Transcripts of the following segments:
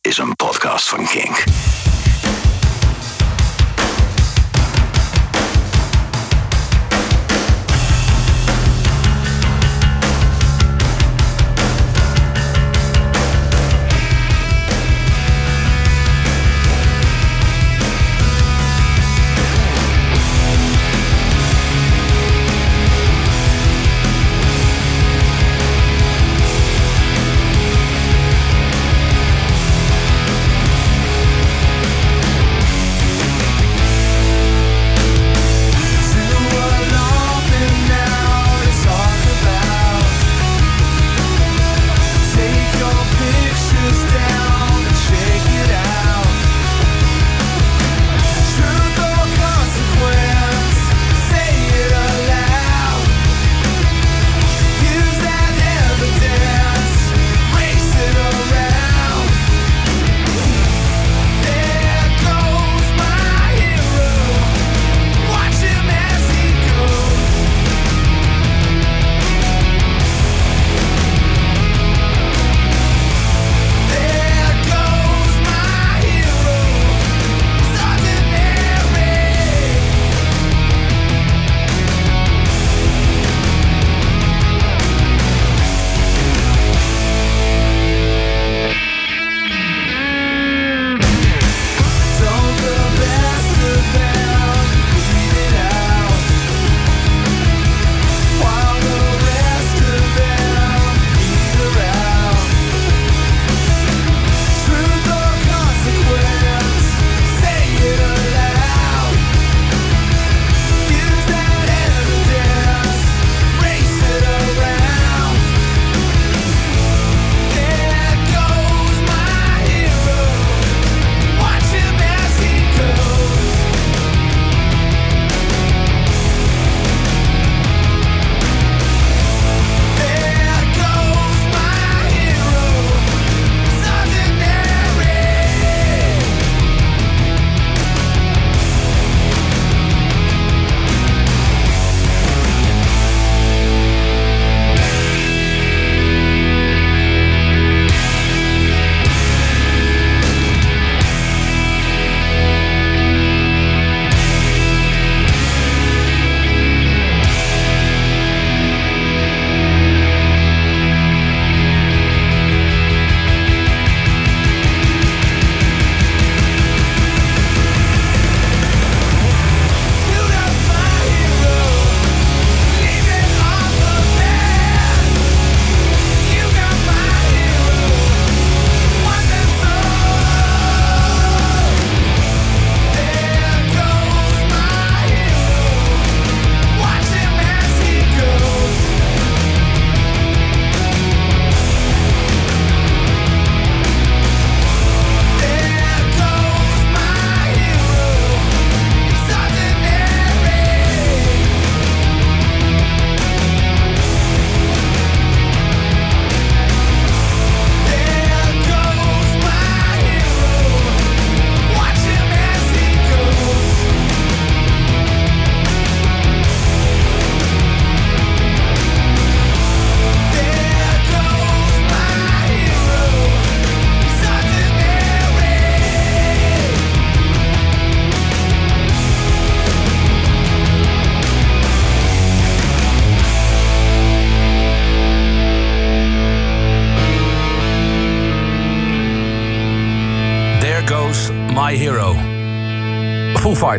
Is een podcast van Kink.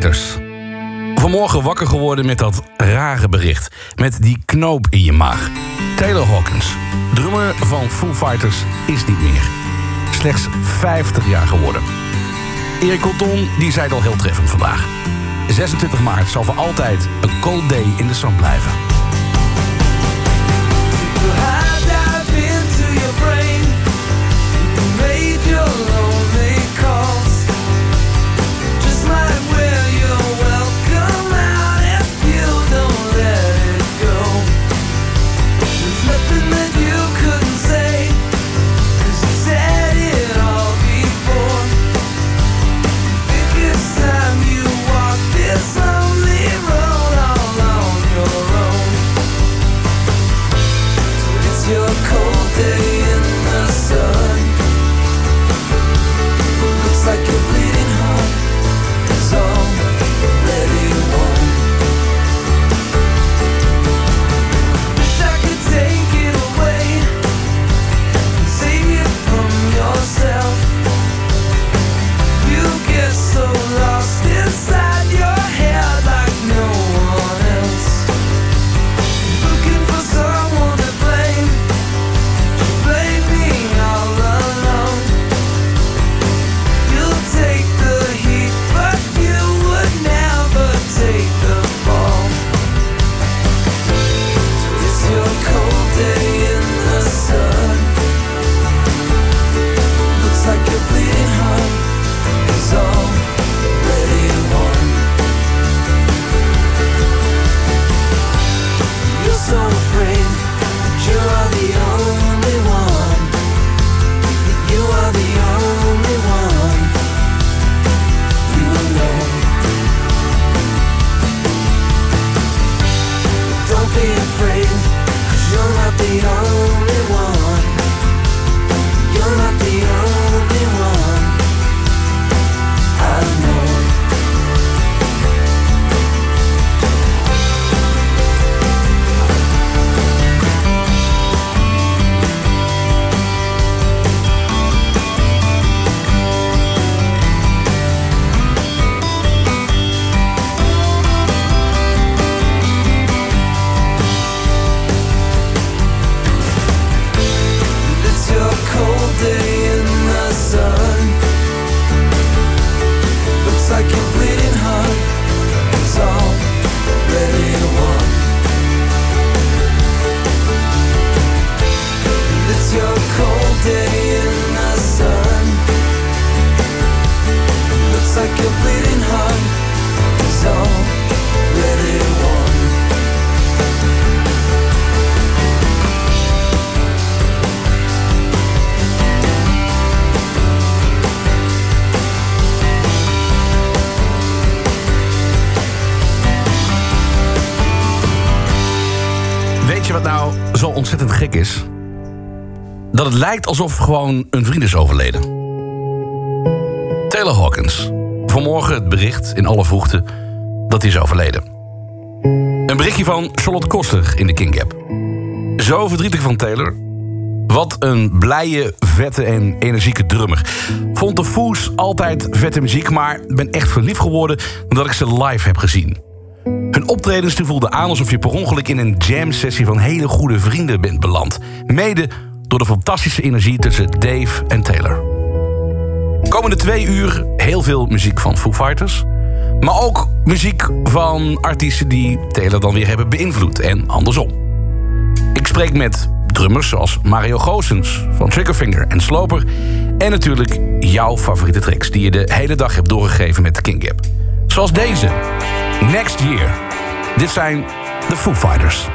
Fighters. Vanmorgen wakker geworden met dat rare bericht. Met die knoop in je maag. Taylor Hawkins, drummer van Foo Fighters, is niet meer. Slechts 50 jaar geworden. Erik Colton die zei het al heel treffend vandaag. 26 maart zal voor altijd een cold day in de zon blijven. Het lijkt alsof gewoon een vriend is overleden. Taylor Hawkins. Vanmorgen het bericht in alle vroegte dat hij is overleden. Een berichtje van Charlotte Koster in de King Gap. Zo verdrietig van Taylor. Wat een blije, vette en energieke drummer. Vond de Foos altijd vette muziek, maar ben echt verliefd geworden... omdat ik ze live heb gezien. Hun optredens voelden aan alsof je per ongeluk in een jam-sessie... van hele goede vrienden bent beland. Mede door de fantastische energie tussen Dave en Taylor. Komende twee uur heel veel muziek van Foo Fighters... maar ook muziek van artiesten die Taylor dan weer hebben beïnvloed en andersom. Ik spreek met drummers zoals Mario Goossens van Triggerfinger en Sloper... en natuurlijk jouw favoriete tracks die je de hele dag hebt doorgegeven met de King Gap. Zoals deze, Next Year. Dit zijn de Foo Fighters.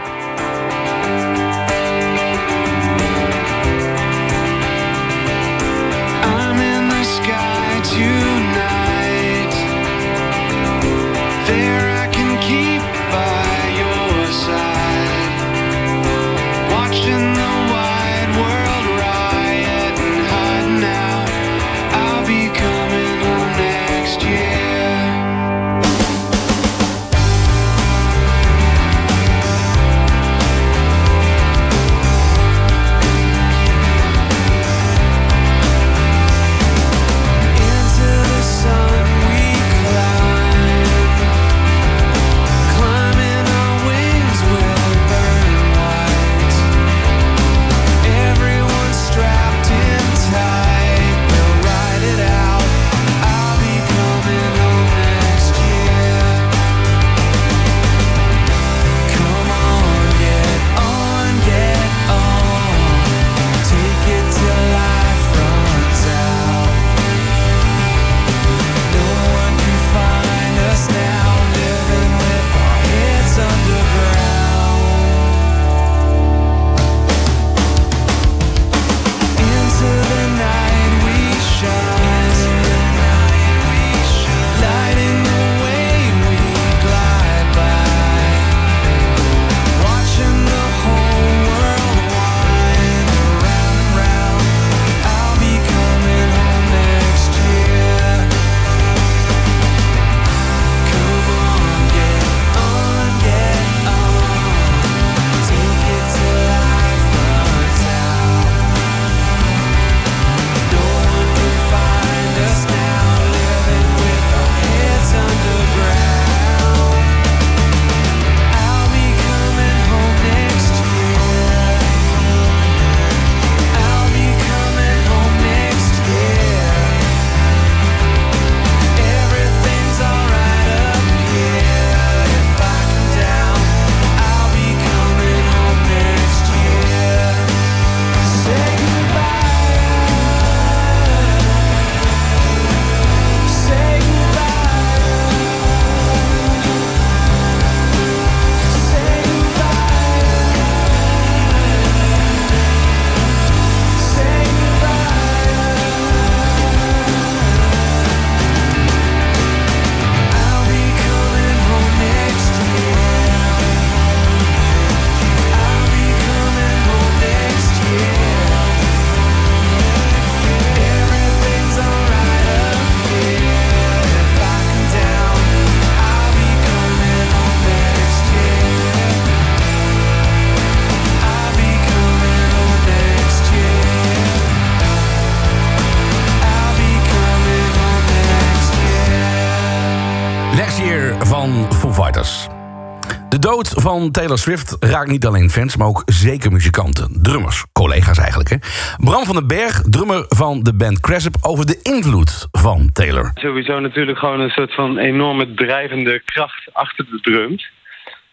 Van Taylor Swift raakt niet alleen fans, maar ook zeker muzikanten. Drummers, collega's eigenlijk. Hè? Bram van den Berg, drummer van de band Cresip... over de invloed van Taylor. sowieso natuurlijk gewoon een soort van enorme drijvende kracht achter de drums.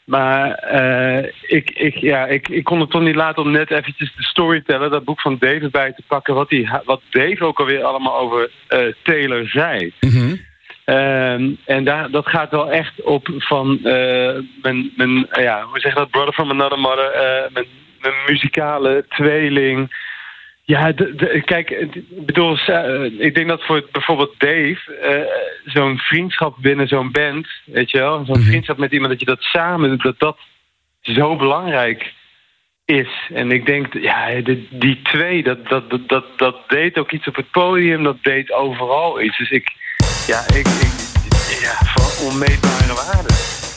Maar eh, ik, ik, ja, ik, ik kon het toch niet laten om net eventjes de storyteller, dat boek van Dave bij te pakken, wat, die, wat Dave ook alweer allemaal over eh, Taylor zei. Ehm, en daar, dat gaat wel echt op van eh, mijn, mijn eh, ja, hoe zeg dat, brother from another mother, mijn, mijn, muzikale tweeling. Ja, de, kijk, ik bedoel, eh, ik denk dat voor bijvoorbeeld Dave, zo'n vriendschap binnen zo'n band, weet je wel, zo'n mhm. vriendschap met iemand, dat je dat samen doet, dat dat zo belangrijk is. En ik denk, ja, die twee, dat, dat, dat, dat, dat deed ook iets op het podium, dat deed overal iets. Dus ik Jeg er ikke, ikke jeg er for umiddelbar at være det.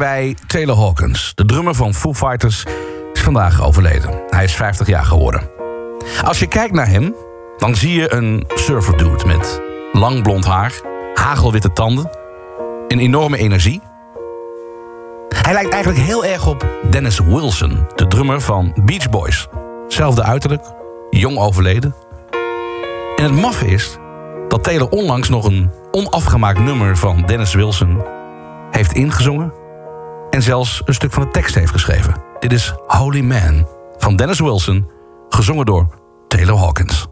Wij Taylor Hawkins. De drummer van Foo Fighters is vandaag overleden. Hij is 50 jaar geworden. Als je kijkt naar hem, dan zie je een surfer dude met lang blond haar, hagelwitte tanden, een enorme energie. Hij lijkt eigenlijk heel erg op Dennis Wilson, de drummer van Beach Boys. Zelfde uiterlijk, jong overleden. En het maffe is dat Taylor onlangs nog een onafgemaakt nummer van Dennis Wilson heeft ingezongen en zelfs een stuk van de tekst heeft geschreven. Dit is Holy Man van Dennis Wilson, gezongen door Taylor Hawkins.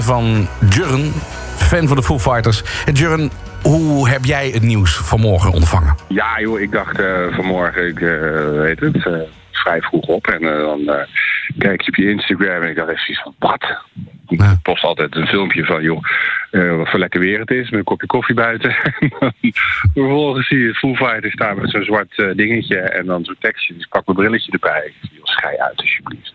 Binnen van Jurren, fan van de Foo Fighters. En Jurren, hoe heb jij het nieuws vanmorgen ontvangen? Ja, joh, ik dacht eh, vanmorgen, ik eh, weet het, eh, vrij vroeg op. En eh, dan eh, kijk je op je Instagram en ik dacht even van, wat? Ik Ja. post altijd een filmpje van, joh, eh, wat voor lekker weer het is, met een kopje koffie buiten. vervolgens zie je Foo Fighters staan met zo'n zwart eh, dingetje en dan zo'n tekstje. Dus ik pak mijn brilletje erbij. Ik schei uit alsjeblieft.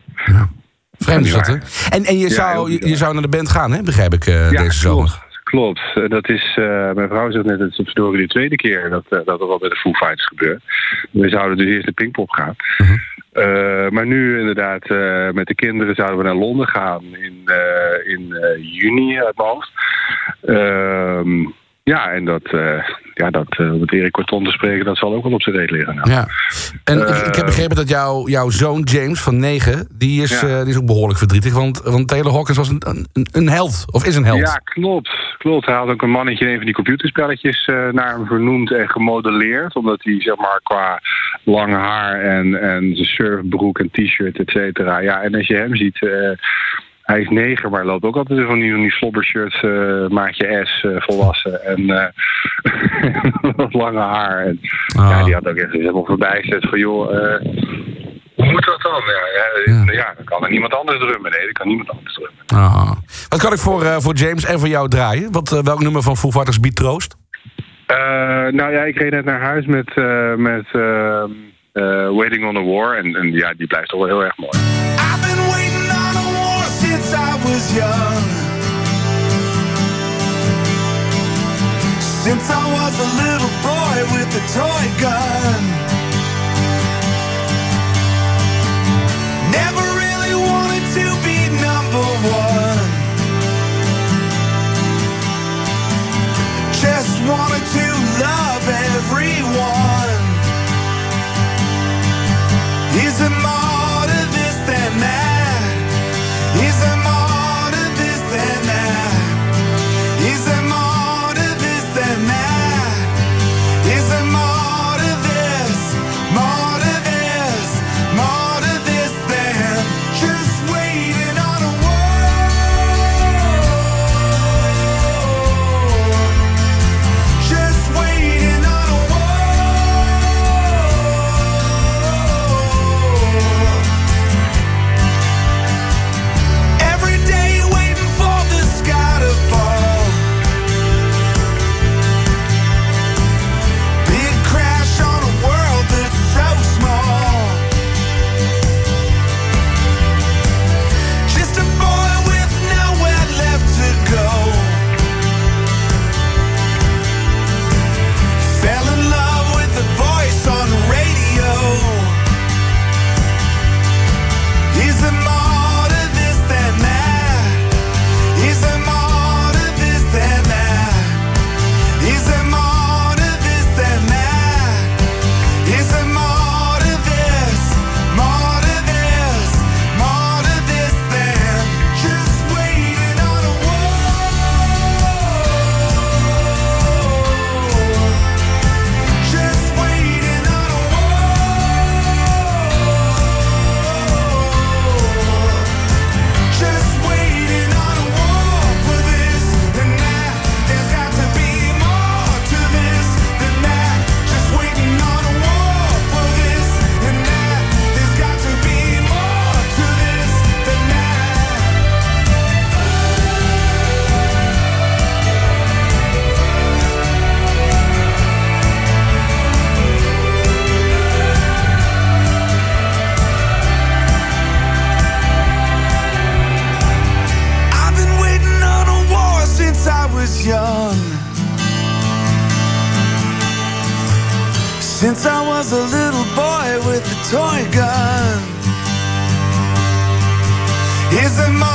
Vreemd is dat, hè? Ja. En, en je, zou, je, zou naar de band gaan, hè? begrijp ik, Ja, deze zomer. klopt. Klopt. Eh, Dat is, eh, mijn vrouw zegt net, het is verdorie de tweede keer dat, dat er wat met de Foo Fighters gebeurt. We zouden dus eerst naar Pinkpop gaan. Mhm. Maar nu inderdaad, met de kinderen zouden we naar Londen gaan in, in juni uit mijn hoofd. Ja, en dat, eh, ja, dat eh, om met Erik Corton te spreken, dat zal ook wel op zijn reet liggen. Nou. Ja. En ik, ik heb Eh, begrepen dat jouw jouw zoon James van 9, die is, Ja. eh, die is ook behoorlijk verdrietig. Want, want Taylor Hawkins was een, een, een held. Of is een held. Ja, klopt. klopt. Hij had ook een mannetje in een van die computerspelletjes eh, naar hem vernoemd en gemodelleerd. Omdat hij zeg maar qua lang haar en, en zijn surfbroek en t-shirt, et cetera. Ja, en als je hem ziet, eh, hij is negen, maar loopt ook altijd van die, van die slobbershirts, eh, maatje S, eh, volwassen. En eh, wat lange haar. En, Ah. Ja, die had ook echt helemaal voorbij gezet van joh... eh, hoe moet dat dan? Ja, ja, ja. dan kan er niemand anders drummen. Nee, dan kan niemand anders drummen. Ah. Wat kan ik voor, eh, voor James en voor jou draaien? Wat, eh, welk nummer van Foo Fighters biedt troost? Eh, nou ja, ik reed net naar huis met, eh, met ehm, eh, Waiting on a War. En, en ja, die blijft toch wel heel erg mooi. I've been waiting was young. Since I was a little boy with a toy gun. Never really wanted to be number one. Just wanted to love everyone. Is it Since I was a little boy with a toy gun. Is there more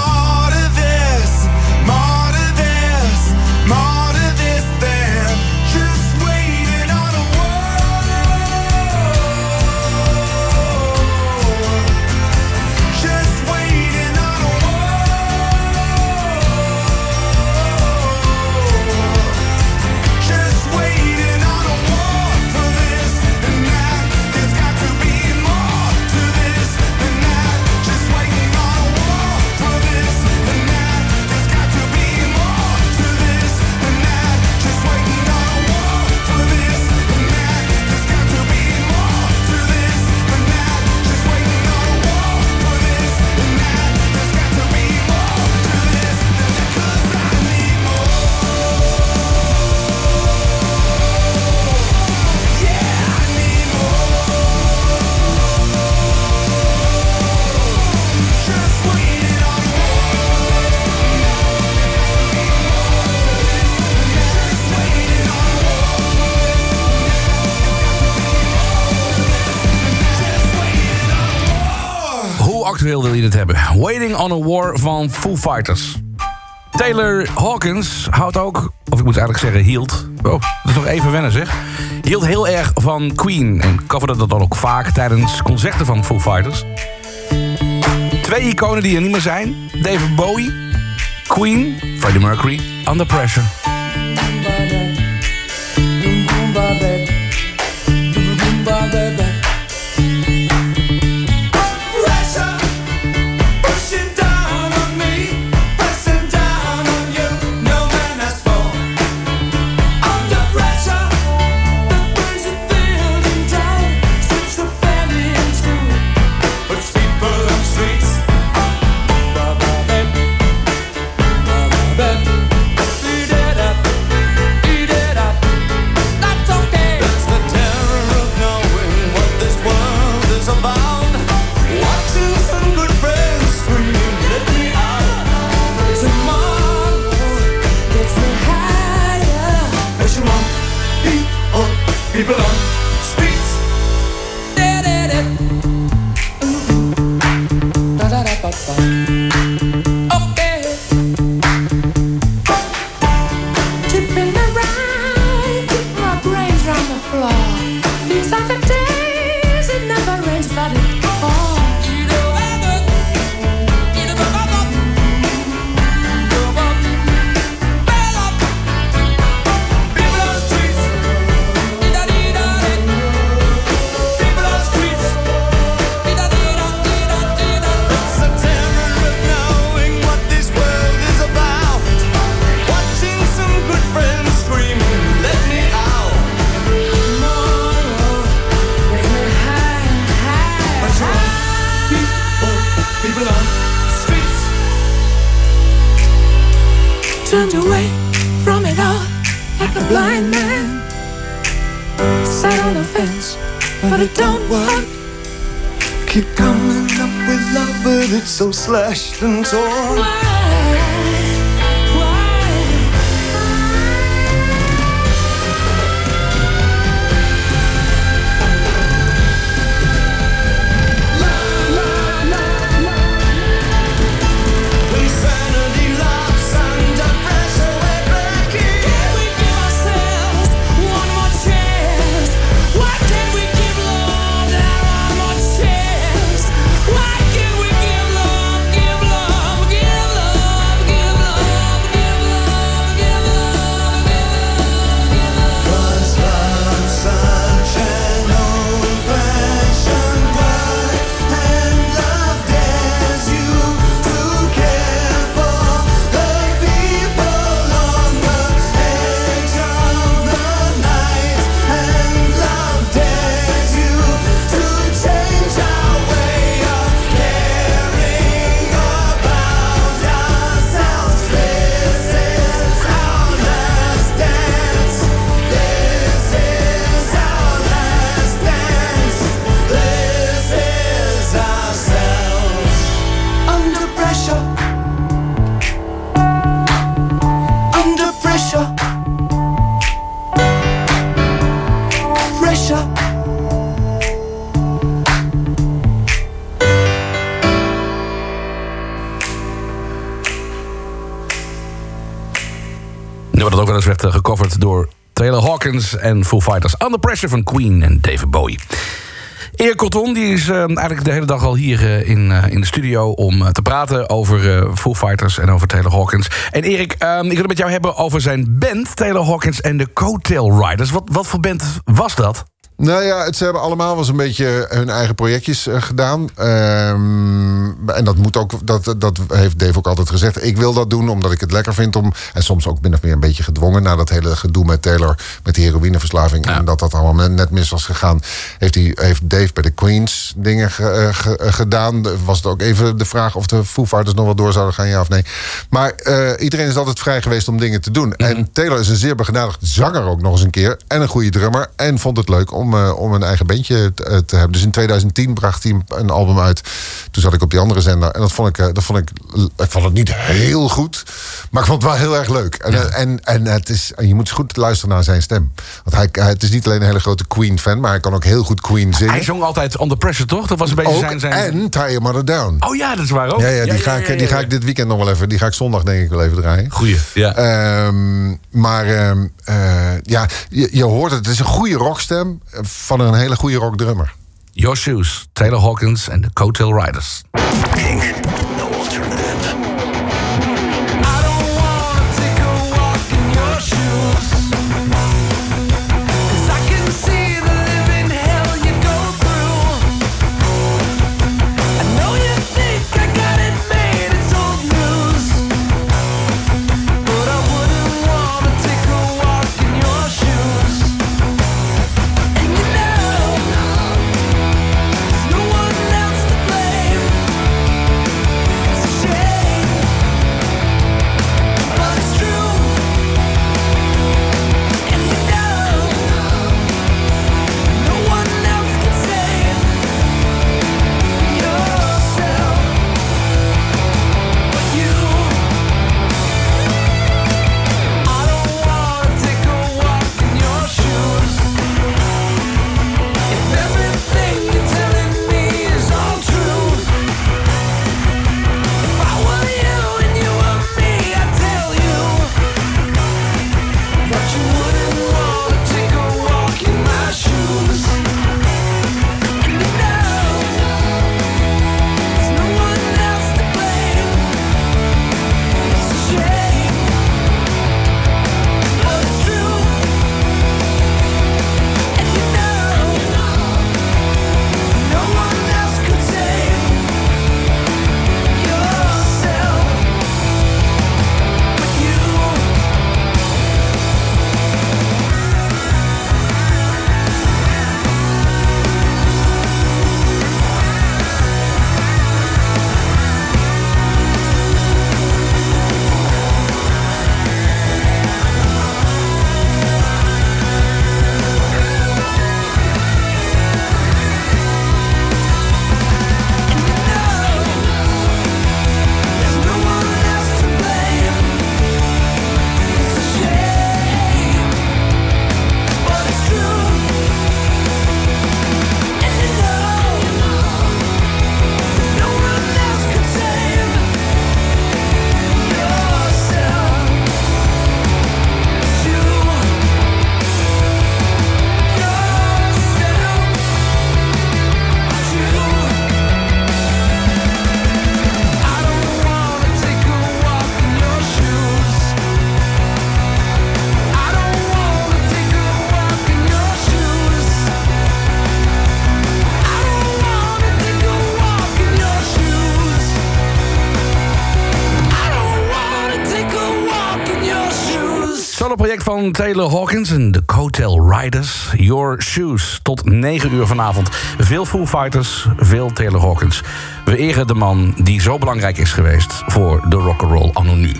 Waiting on a War van Foo Fighters. Taylor Hawkins houdt ook, of ik moet eigenlijk zeggen hield... Oh, dat is nog even wennen zeg. Hield heel erg van Queen en coverde dat dan ook vaak tijdens concerten van Foo Fighters. Twee iconen die er niet meer zijn. David Bowie, Queen, Freddie Mercury, Under Pressure. Blind man. Sat on the fence, but it don't work. Keep coming up with love, but it's so slashed and torn. Dat werd eh, gecoverd door Taylor Hawkins en Foo Fighters. Under Pressure van Queen en David Bowie. Erik Corton die is eh, eigenlijk de hele dag al hier eh, in, in de studio... om te praten over Foo Fighters en over Taylor Hawkins. En Erik, eh, ik wil het met jou hebben over zijn band... Taylor Hawkins en de Coattail Riders. Wat, wat voor band was dat? Nou ja, het, ze hebben allemaal wel eens een beetje hun eigen projectjes eh, gedaan. Ehm, en dat moet ook, dat, dat heeft Dave ook altijd gezegd. Ik wil dat doen omdat ik het lekker vind om. En soms ook min of meer een beetje gedwongen. Na dat hele gedoe met Taylor met die heroïneverslaving. En dat dat allemaal net mis was gegaan. Heeft, hij, heeft Dave bij de Queens dingen ge- eh, ge- eh, gedaan. Was het ook even de vraag of de Foo Fighters nog wel door zouden gaan, ja of nee. Maar iedereen is altijd vrij geweest om dingen te doen. En Taylor is een zeer begenadigd zanger ook nog eens een keer. En een goede drummer. En vond het leuk om om, eh, om een eigen bandje te, eh, te hebben. Dus in 2010 bracht hij een- album uit. Toen zat ik op die andere zender. En dat vond ik, eh, dat vond ik, ik vond het niet heel goed. Maar ik vond het wel heel erg leuk. En, en, en het is, en je moet goed luisteren naar zijn stem. Want hij, het is niet alleen een hele grote Queen-fan, maar hij kan ook heel goed Queen zingen. Hij zong altijd Under Pressure, toch? Dat was een beetje ook, zijn... zijn... En Tie Your Mother Down. Oh ja, dat is waar ook. Ja, ja, die, ga ik, die ga ik dit weekend nog wel even. Die ga ik zondag denk ik wel even draaien. Goeie, ja. Ehm, maar ehm, eh, ja, je, je hoort het. Het is een goede rockstem van een hele goede rockdrummer. Your Shoes, Taylor Hawkins en de Coattail Riders. Pink. Taylor Hawkins en de Coattail Riders. Your Shoes. Tot 9 uur vanavond. Veel Foo Fighters, veel Taylor Hawkins. We eren de man die zo belangrijk is geweest voor de rock'n'roll anno nu.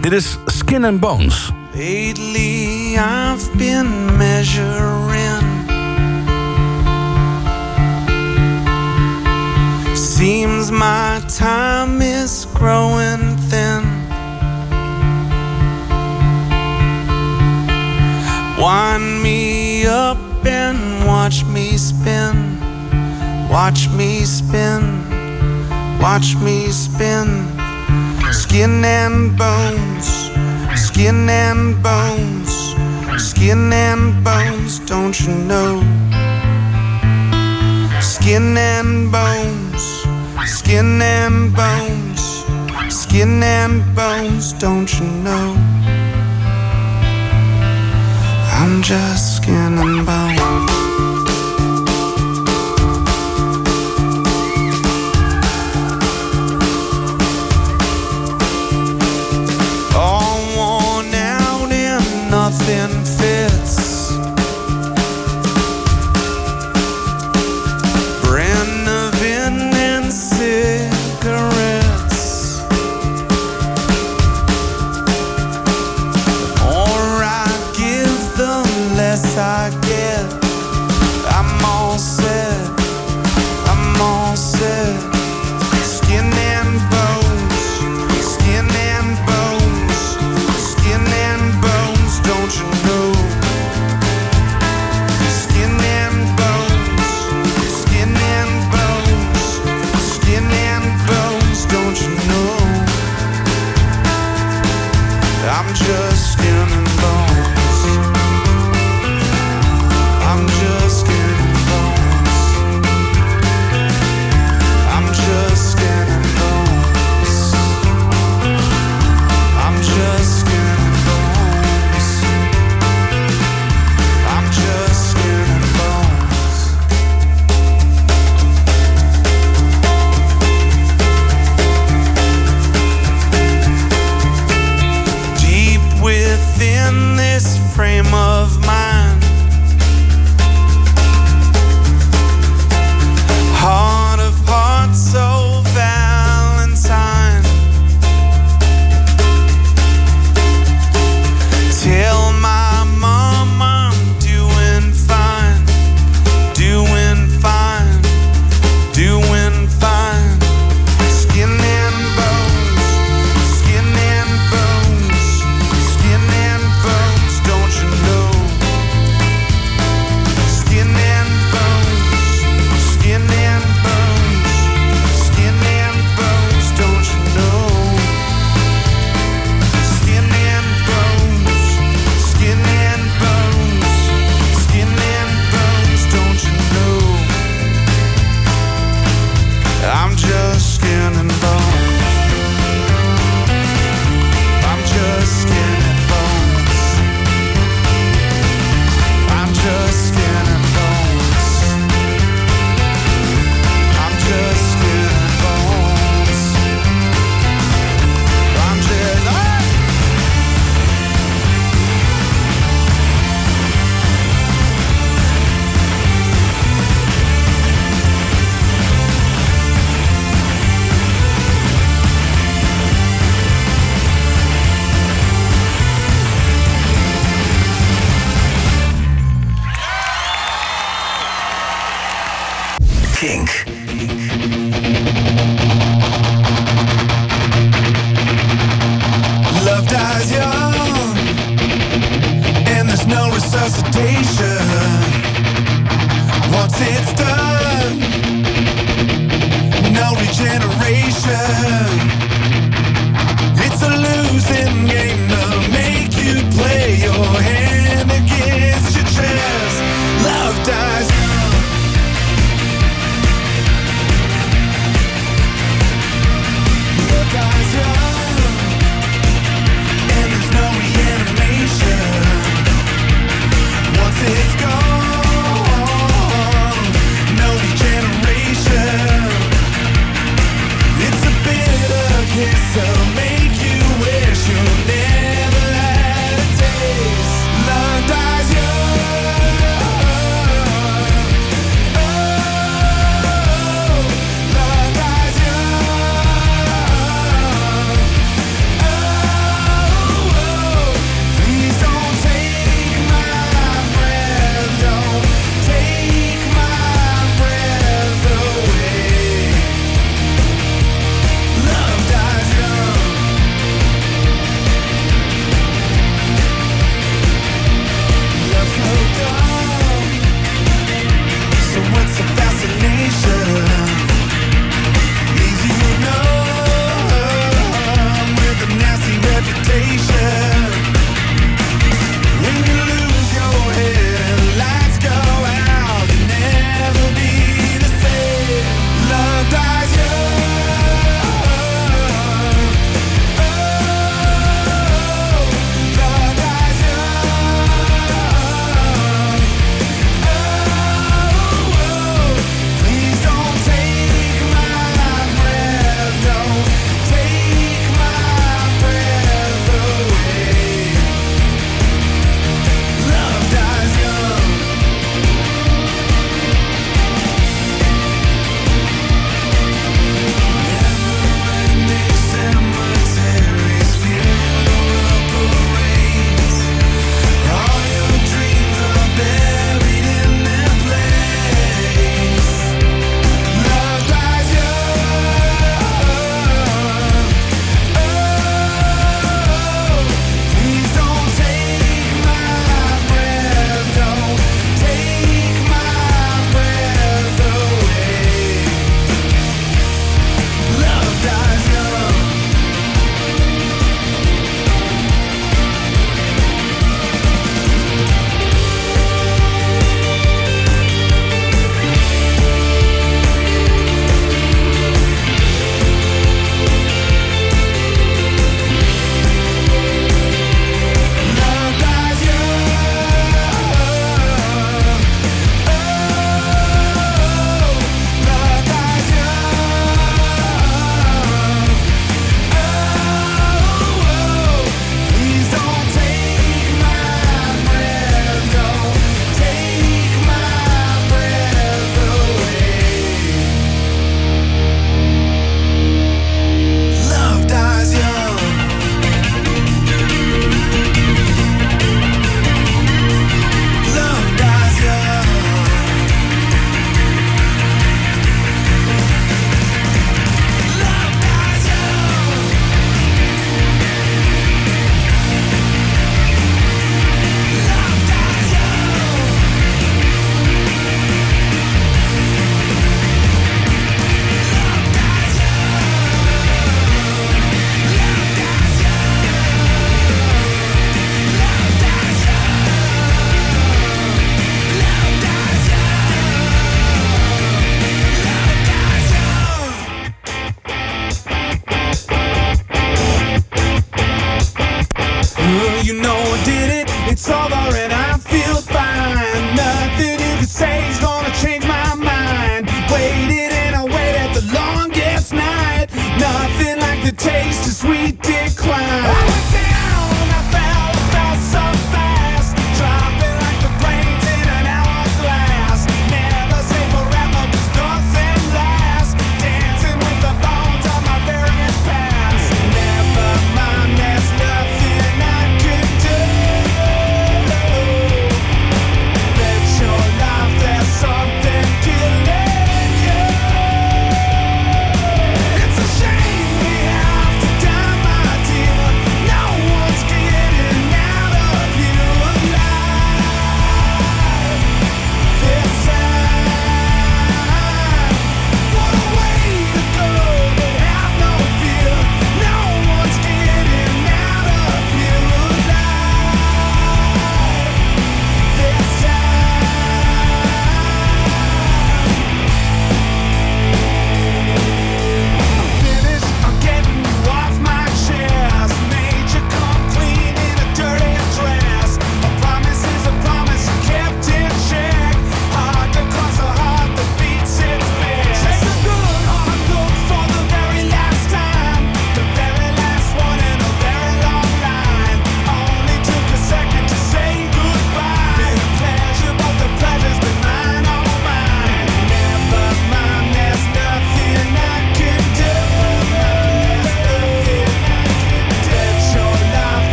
Dit is Skin and Bones. Lately, I've been measuring. Seems my time is growing me spin. Watch me spin. Watch me spin. Skin and bones. Skin and bones. Skin and bones, don't you know? Skin and bones. Skin and bones. Skin and bones, don't you know? I'm just skin and bones.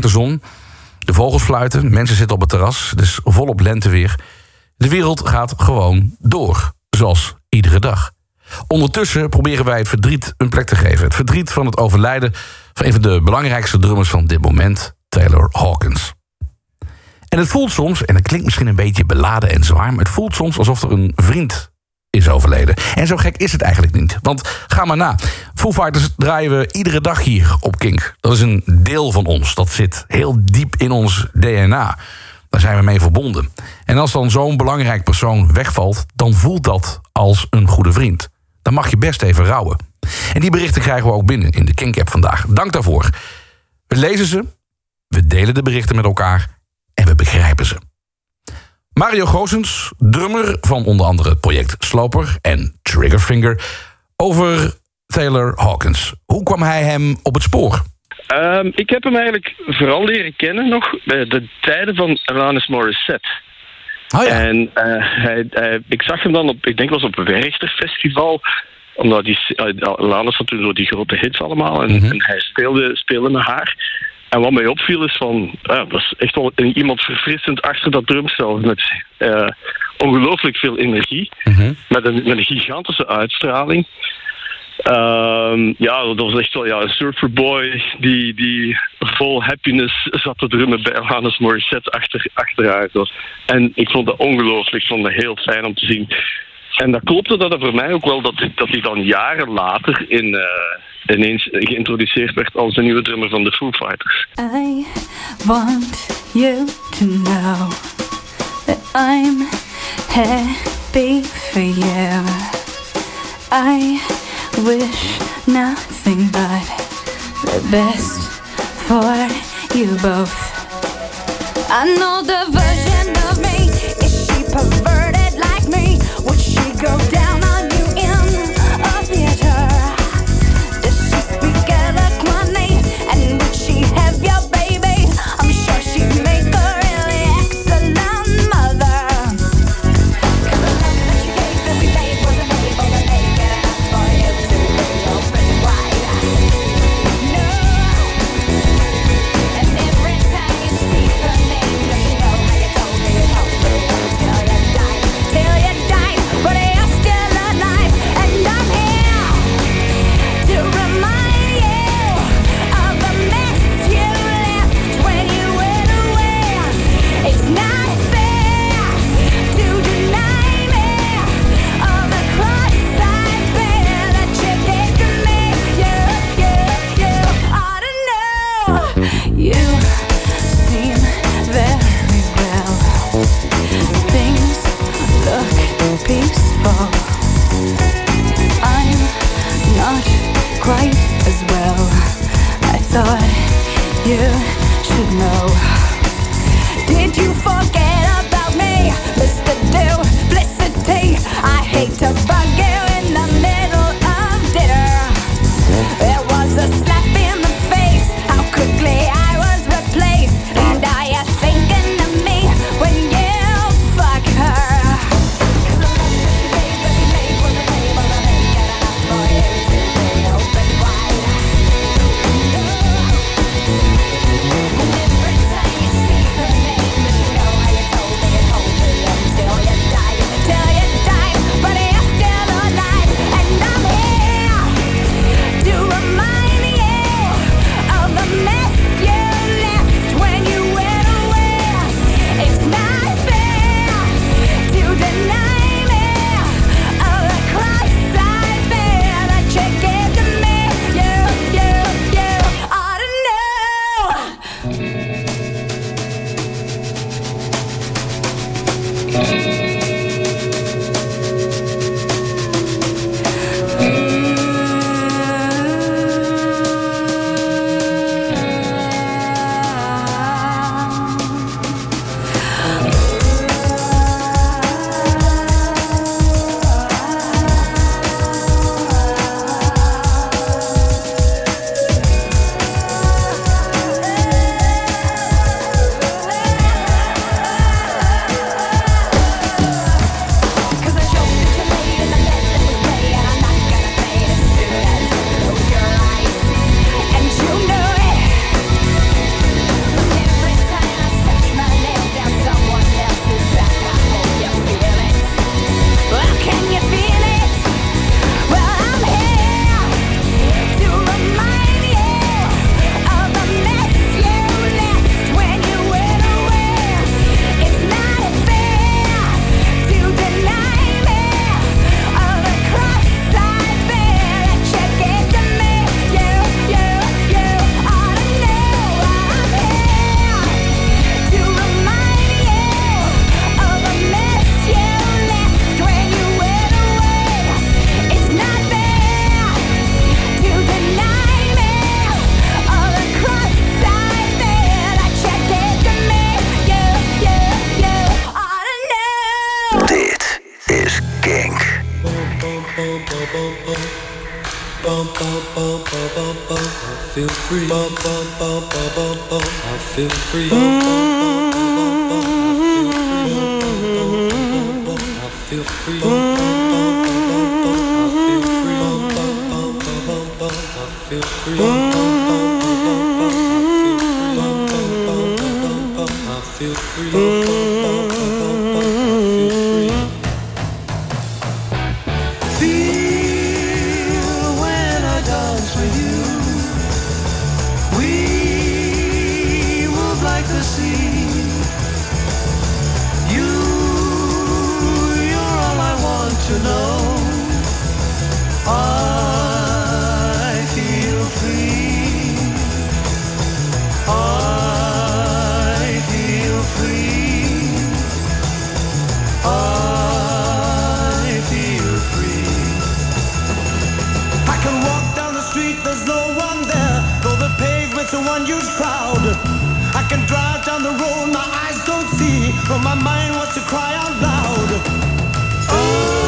De zon, de vogels fluiten, mensen zitten op het terras. Het is volop lenteweer. De wereld gaat gewoon door, zoals iedere dag. Ondertussen proberen wij het verdriet een plek te geven. Het verdriet van het overlijden van een van de belangrijkste drummers van dit moment, Taylor Hawkins. En het voelt soms, en dat klinkt misschien een beetje beladen en zwaar... maar het voelt soms alsof er een vriend is overleden. En zo gek is het eigenlijk niet. Want ga maar na. Foo Fighters draaien we iedere dag hier op Kink. Dat is een deel van ons. Dat zit heel diep in ons DNA. Daar zijn we mee verbonden. En als dan zo'n belangrijk persoon wegvalt... dan voelt dat als een goede vriend. Dan mag je best even rouwen. En die berichten krijgen we ook binnen in de Kink-app vandaag. Dank daarvoor. We lezen ze, we delen de berichten met elkaar... en we begrijpen ze. Mario Goossens, drummer van onder andere het project Sloper en Triggerfinger, over Taylor Hawkins. Hoe kwam hij hem op het spoor? Ehm, ik heb hem eigenlijk vooral leren kennen nog bij de tijden van Alanis Morissette. Oh ja. En eh, hij, hij- ik zag hem dan op, ik denk was op een Werchter Festival. Omdat die, uh, Alanis had toen zo die grote hits allemaal. En, Mhm. en hij speelde, speelde met haar. En wat mij opviel is van, ja, dat is echt wel iemand verfrissend achter dat drumstel. Met eh, ongelooflijk veel energie. Mhm. Met, een, met een gigantische uitstraling. Ehm, ja, dat was echt wel ja, een surferboy die, die vol happiness zat te drummen bij Hannes Morissette achter, achteruit. was. En ik vond dat ongelooflijk, ik vond dat heel fijn om te zien. En dat klopte dat voor mij ook wel dat, dat hij dan jaren later in, eh, ineens geïntroduceerd werd als de nieuwe drummer van de Foo Fighters. I want you to know that I'm happy for you. I wish nothing but the best for you both. I know the version of me. Is she perverted like me? Would she go down quite as well. I thought you should know. Did you forget about me, Mr. Duplicity? I hate to unused crowd. I can drive down the road my eyes don't see, but my mind wants to cry out loud. Oh.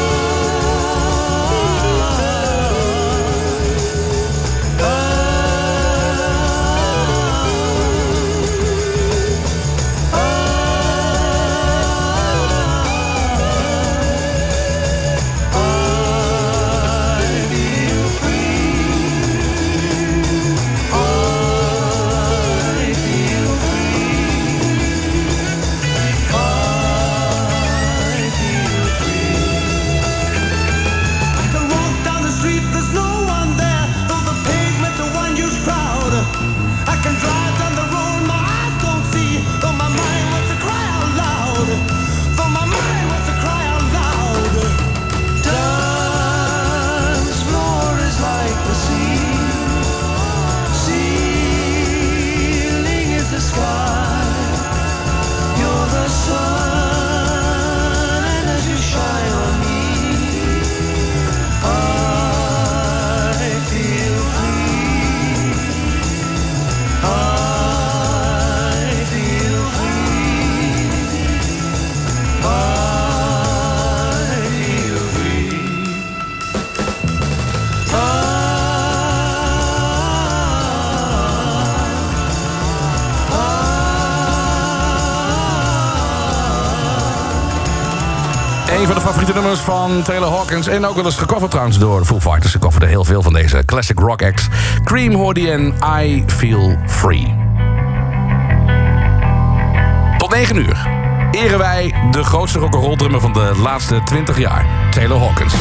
favoriete nummers van Taylor Hawkins. En ook wel eens gecoverd trouwens door Foo Fighters. Ze coverden heel veel van deze classic rock acts. Cream hoorde en I Feel Free. Tot 9 uur eren wij de grootste rock'n'roll drummer van de laatste 20 jaar. Taylor Hawkins.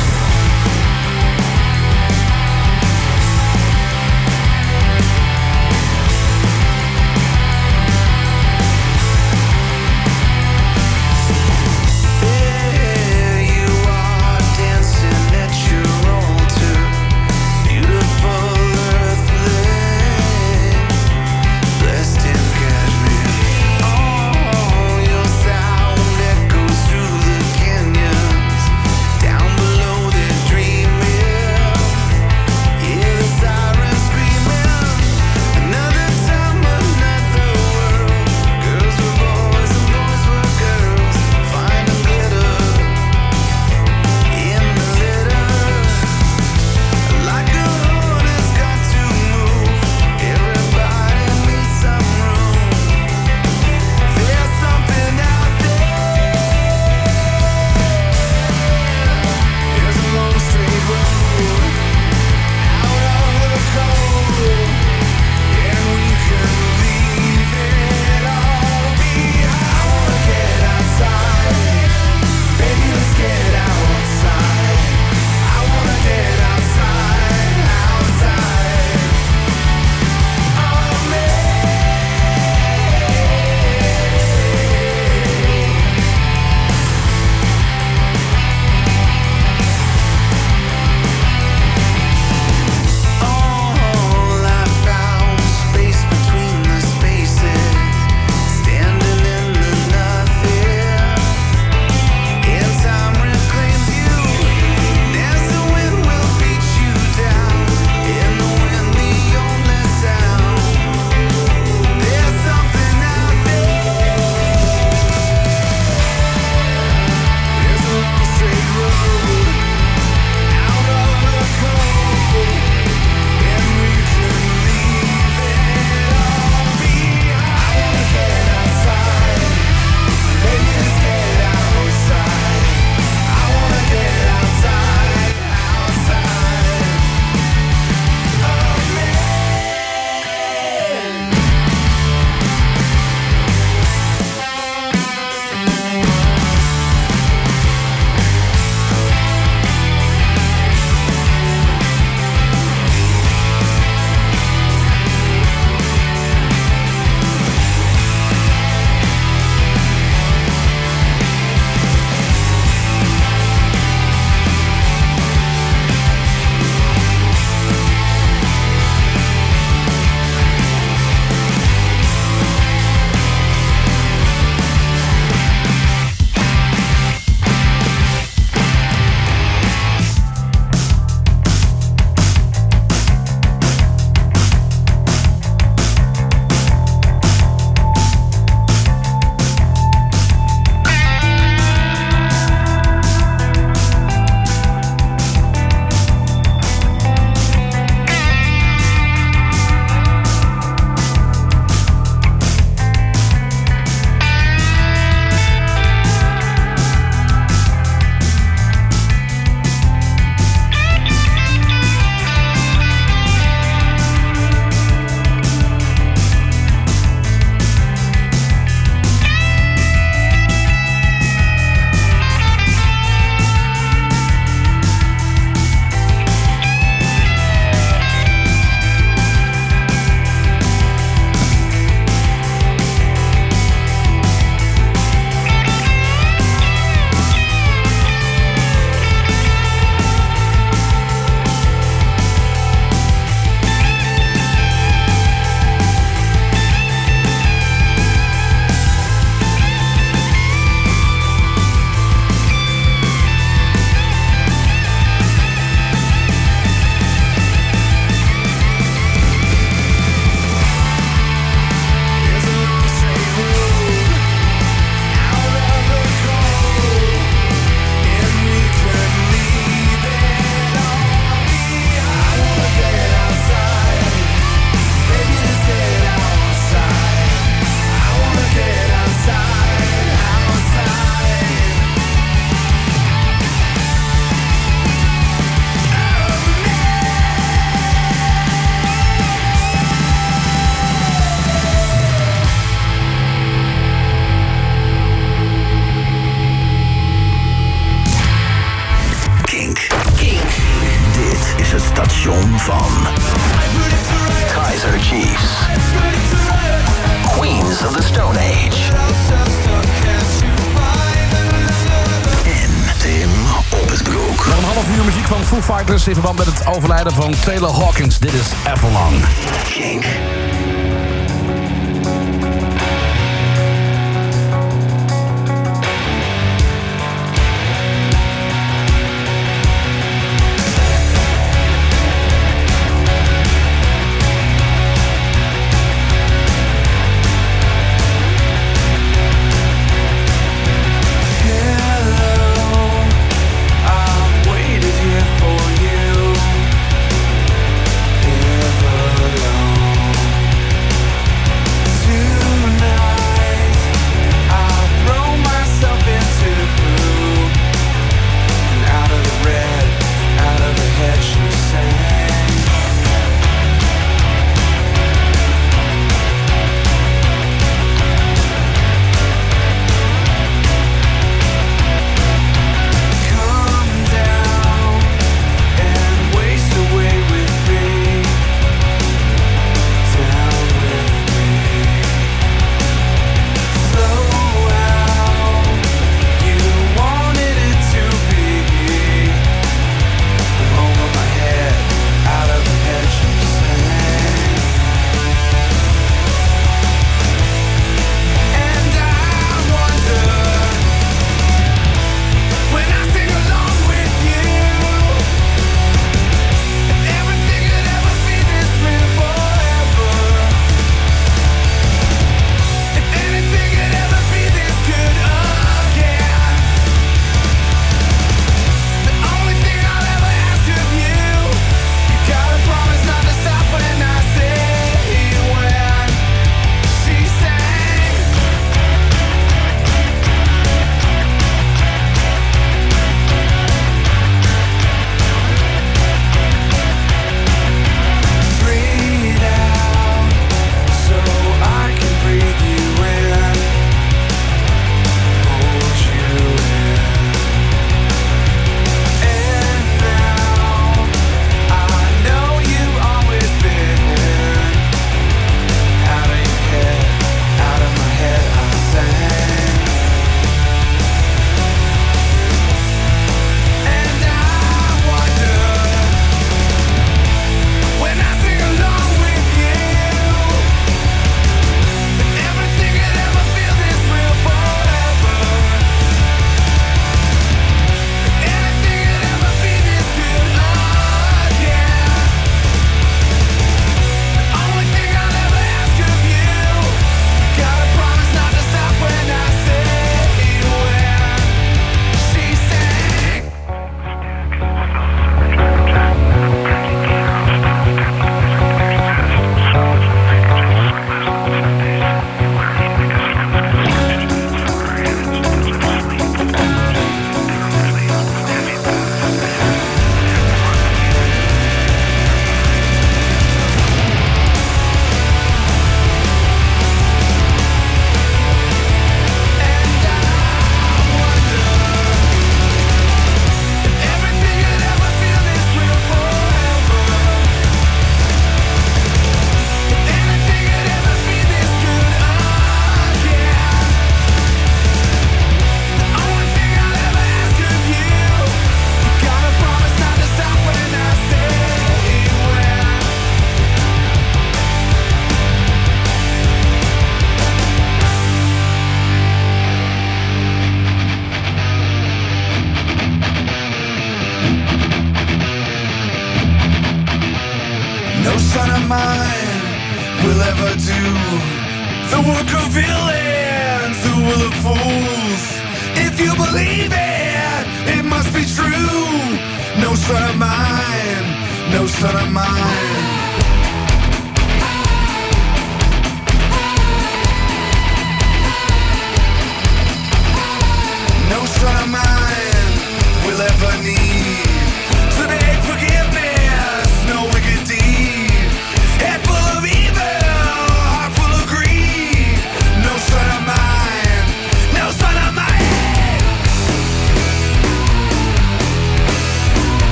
in verband met het overlijden van Taylor Hawkins. Dit is Avalon.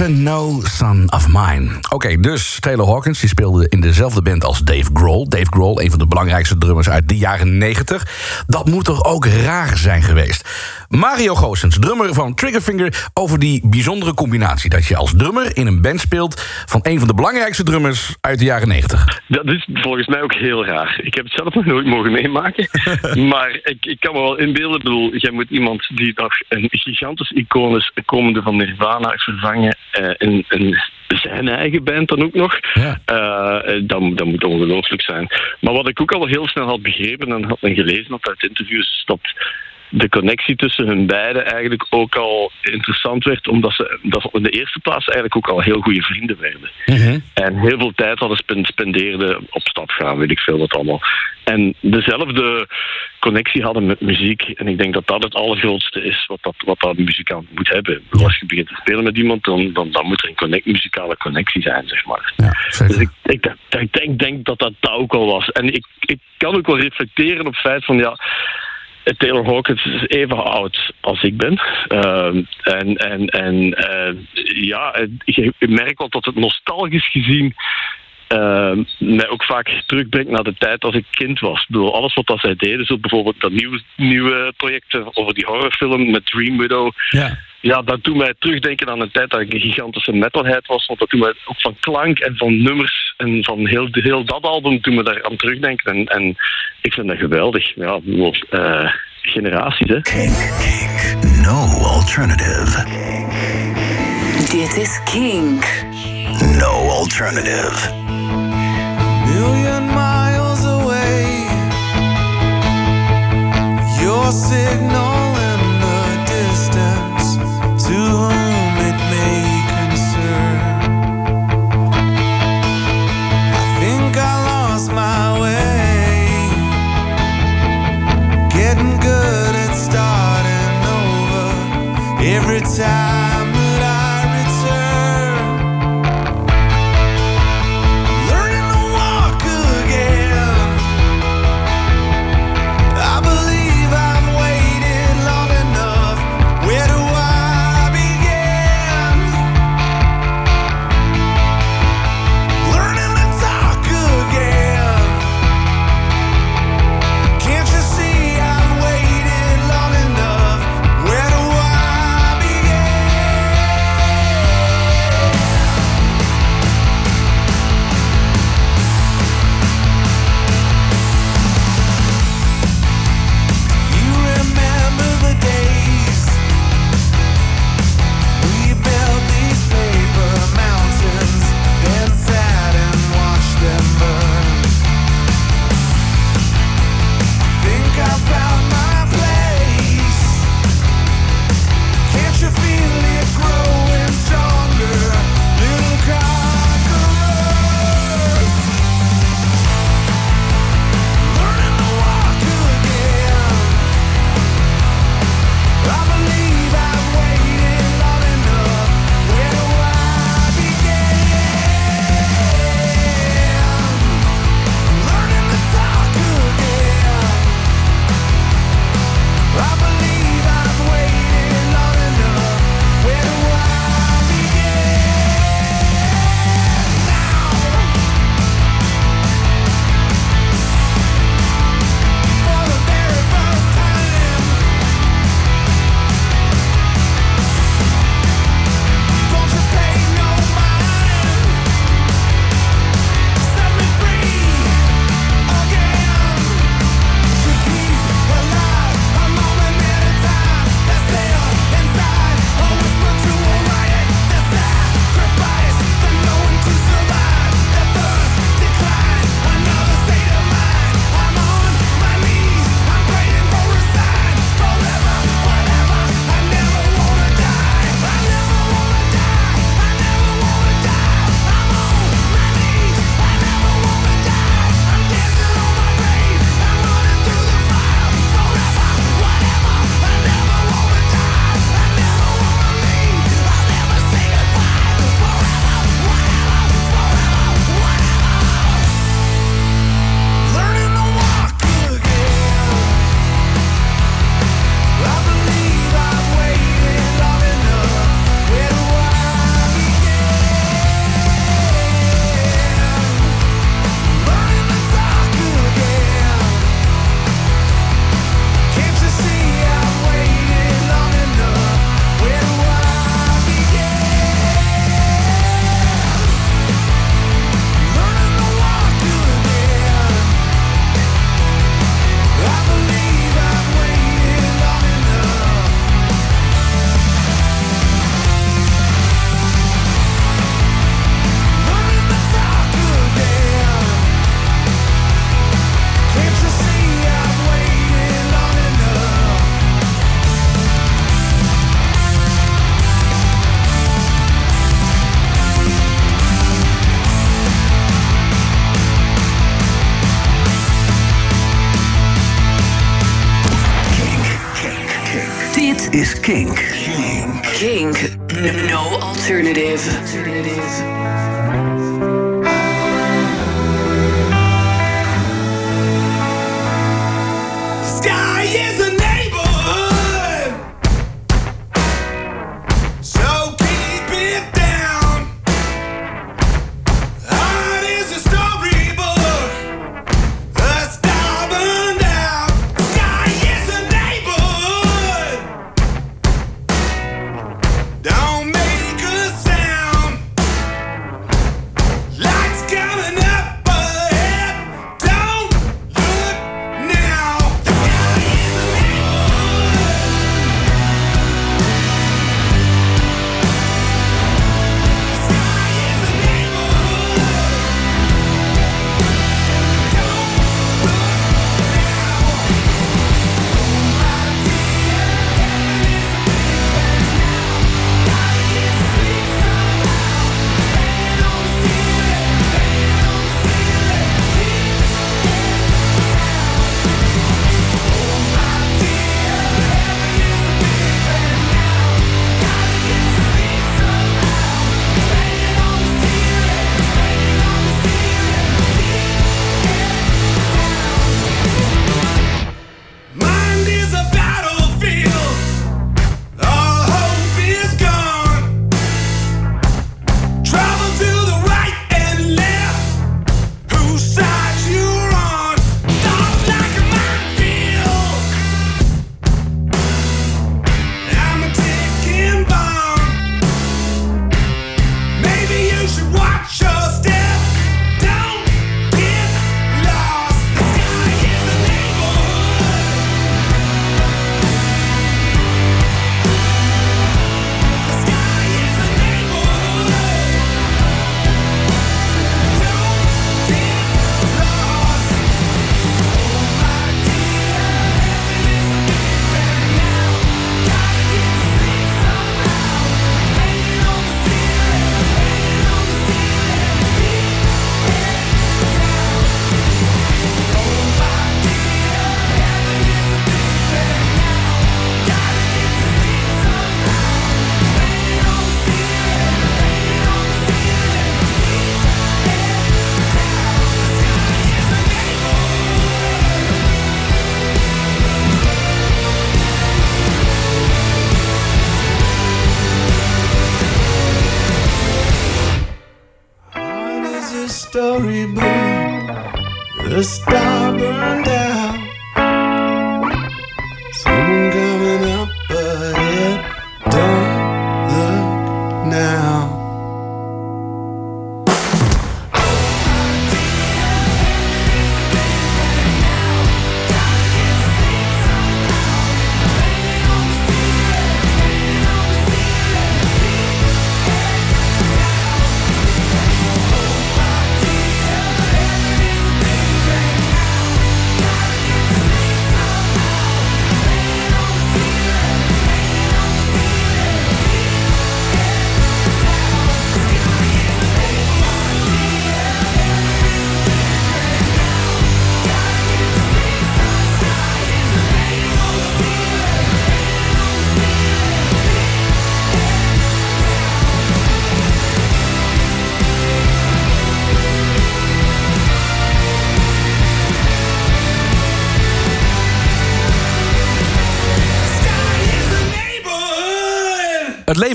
En No Son of Mine. Oké, dus Taylor Hawkins die speelde in dezelfde band als Dave Grohl. Dave Grohl, een van de belangrijkste drummers uit de jaren 90. Dat moet toch ook raar zijn geweest. Mario Goossens, drummer van Triggerfinger... over die bijzondere combinatie dat je als drummer in een band speelt... van een van de belangrijkste drummers uit de jaren 90. Dat is volgens mij ook heel raar. Ik heb het zelf nog nooit mogen meemaken. maar ik, ik kan me wel inbeelden. Ik bedoel, jij moet iemand die nog een gigantisch icoon is... komende van Nirvana vervangen... eh, in, in zijn eigen band dan ook nog. Ja. Dan, dat moet ongelooflijk zijn. Maar wat ik ook al heel snel had begrepen en had en gelezen had uit interviews... is dat de connectie tussen hun beiden eigenlijk ook al interessant werd, omdat ze, dat ze in de eerste plaats eigenlijk ook al heel goede vrienden werden. En heel veel tijd hadden spen- spendeerden op stap gaan, weet ik veel wat allemaal. En dezelfde connectie hadden met muziek. En ik denk dat dat het allergrootste is wat dat, wat dat een muzikant moet hebben. Als je begint te spelen met iemand, dan, dan, dan moet er een connect, muzikale connectie zijn, zeg maar. Ja. Dus ik, ik, ik denk, denk dat dat dat ook al was. En ik, ik kan ook wel reflecteren op het feit van ja. Taylor Hawkins is even oud als ik ben. Ehm, en en, en eh, ja, je merkt wel dat het nostalgisch gezien ehm, mij ook vaak terugbrengt naar de tijd als ik kind was. Ik bedoel, alles wat zij deden, zo bijvoorbeeld dat nieuwe, nieuwe project over die horrorfilm met Dream Widow. Ja. Ja, dat doet mij terugdenken aan een tijd dat ik een gigantische metalhead was. Want dat doet mij ook van klank en van nummers en van heel, heel dat album doen me daar aan terugdenken. En, en ik vind dat geweldig. Ja, bedoel, eh, generaties, hè. No alternative. Dit is Kink. No alternative. million miles away. Your signal every time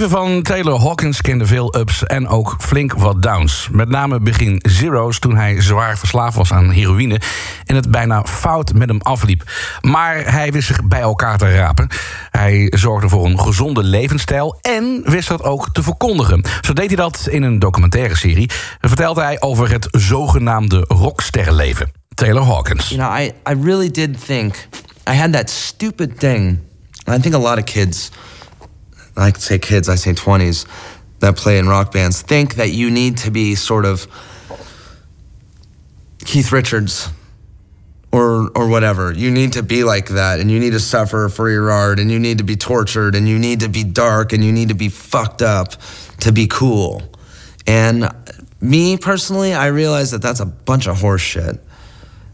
leven van Taylor Hawkins kende veel ups en ook flink wat downs. Met name begin zero's toen hij zwaar verslaafd was aan heroïne... en het bijna fout met hem afliep. Maar hij wist zich bij elkaar te rapen. Hij zorgde voor een gezonde levensstijl en wist dat ook te verkondigen. Zo deed hij dat in een documentaire serie. Vertelde hij over het zogenaamde rocksterrenleven. Taylor Hawkins. You know, I, I really did think I had that stupid thing. I think a lot of kids, I say kids, I say 20s, that play in rock bands, think that you need to be sort of Keith Richards or or whatever. You need to be like that and you need to suffer for your art and you need to be tortured and you need to be dark and you need to be fucked up to be cool. And me personally, I realize that that's a bunch of horse shit.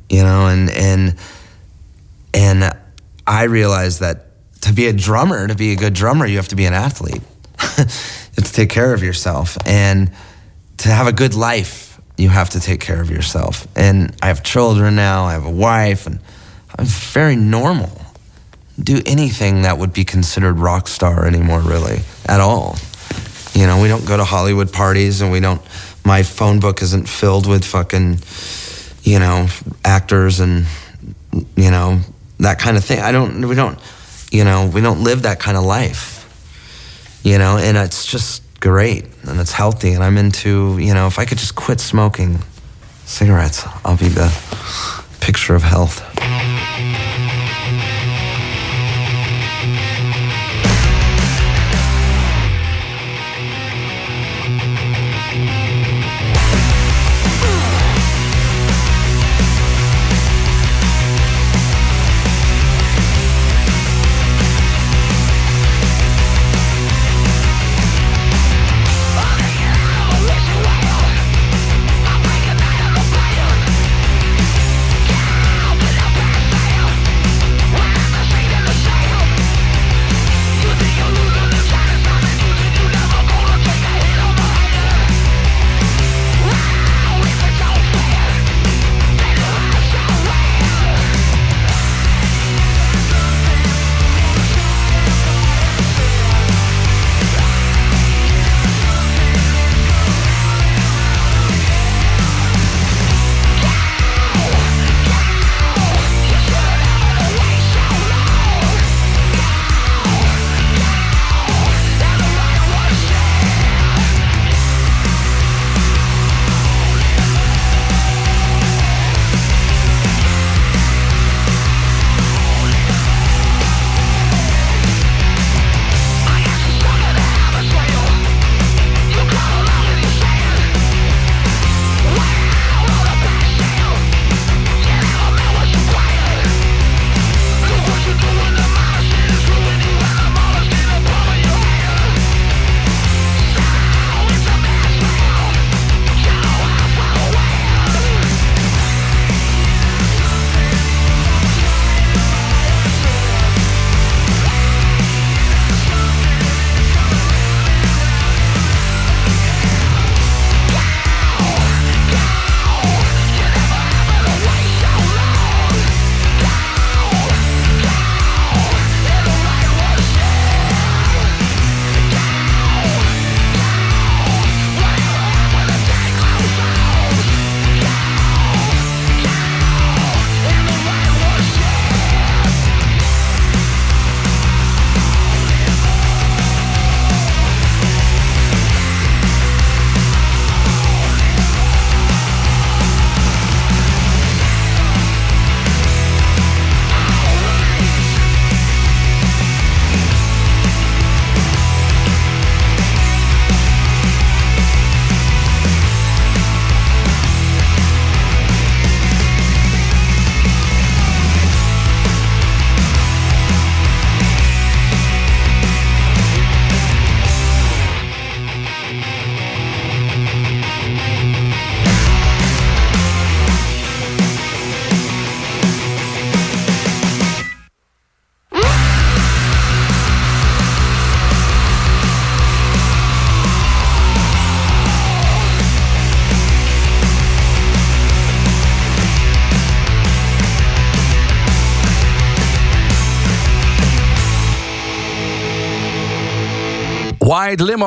You know, and and and I realized that to be a drummer, to be a good drummer, you have to be an athlete. to take care of yourself. And to have a good life, you have to take care of yourself. And I have children now, I have a wife, and I'm very normal. Do anything that would be considered rock star anymore, really, at all. You know, we don't go to Hollywood parties and we don't, my phone book isn't filled with fucking, you know, actors and, you know, that kind of thing. I don't, we don't, you know, we don't live that kind of life you know, and it's just great and it's healthy. And I'm into, you know, if I could just quit smoking cigarettes, I'll be the picture of health.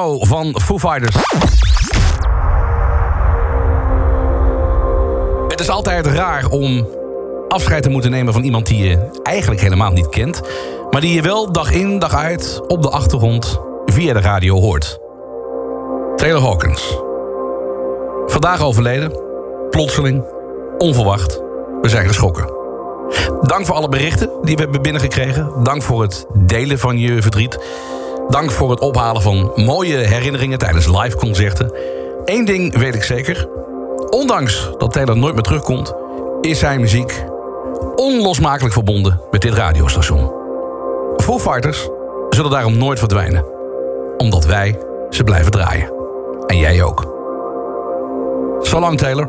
Van Foo Fighters. Het is altijd raar om afscheid te moeten nemen van iemand die je eigenlijk helemaal niet kent... maar die je wel dag in, dag uit op de achtergrond via de radio hoort. Taylor Hawkins. Vandaag overleden. Plotseling. Onverwacht. We zijn geschrokken. Dank voor alle berichten die we hebben binnengekregen. Dank voor het delen van je verdriet. Dank voor het ophalen van mooie herinneringen tijdens liveconcerten. Eén ding weet ik zeker. Ondanks dat Taylor nooit meer terugkomt... is zijn muziek onlosmakelijk verbonden met dit radiostation. Foo Fighters zullen daarom nooit verdwijnen. Omdat wij ze blijven draaien. En jij ook. Lang, Taylor.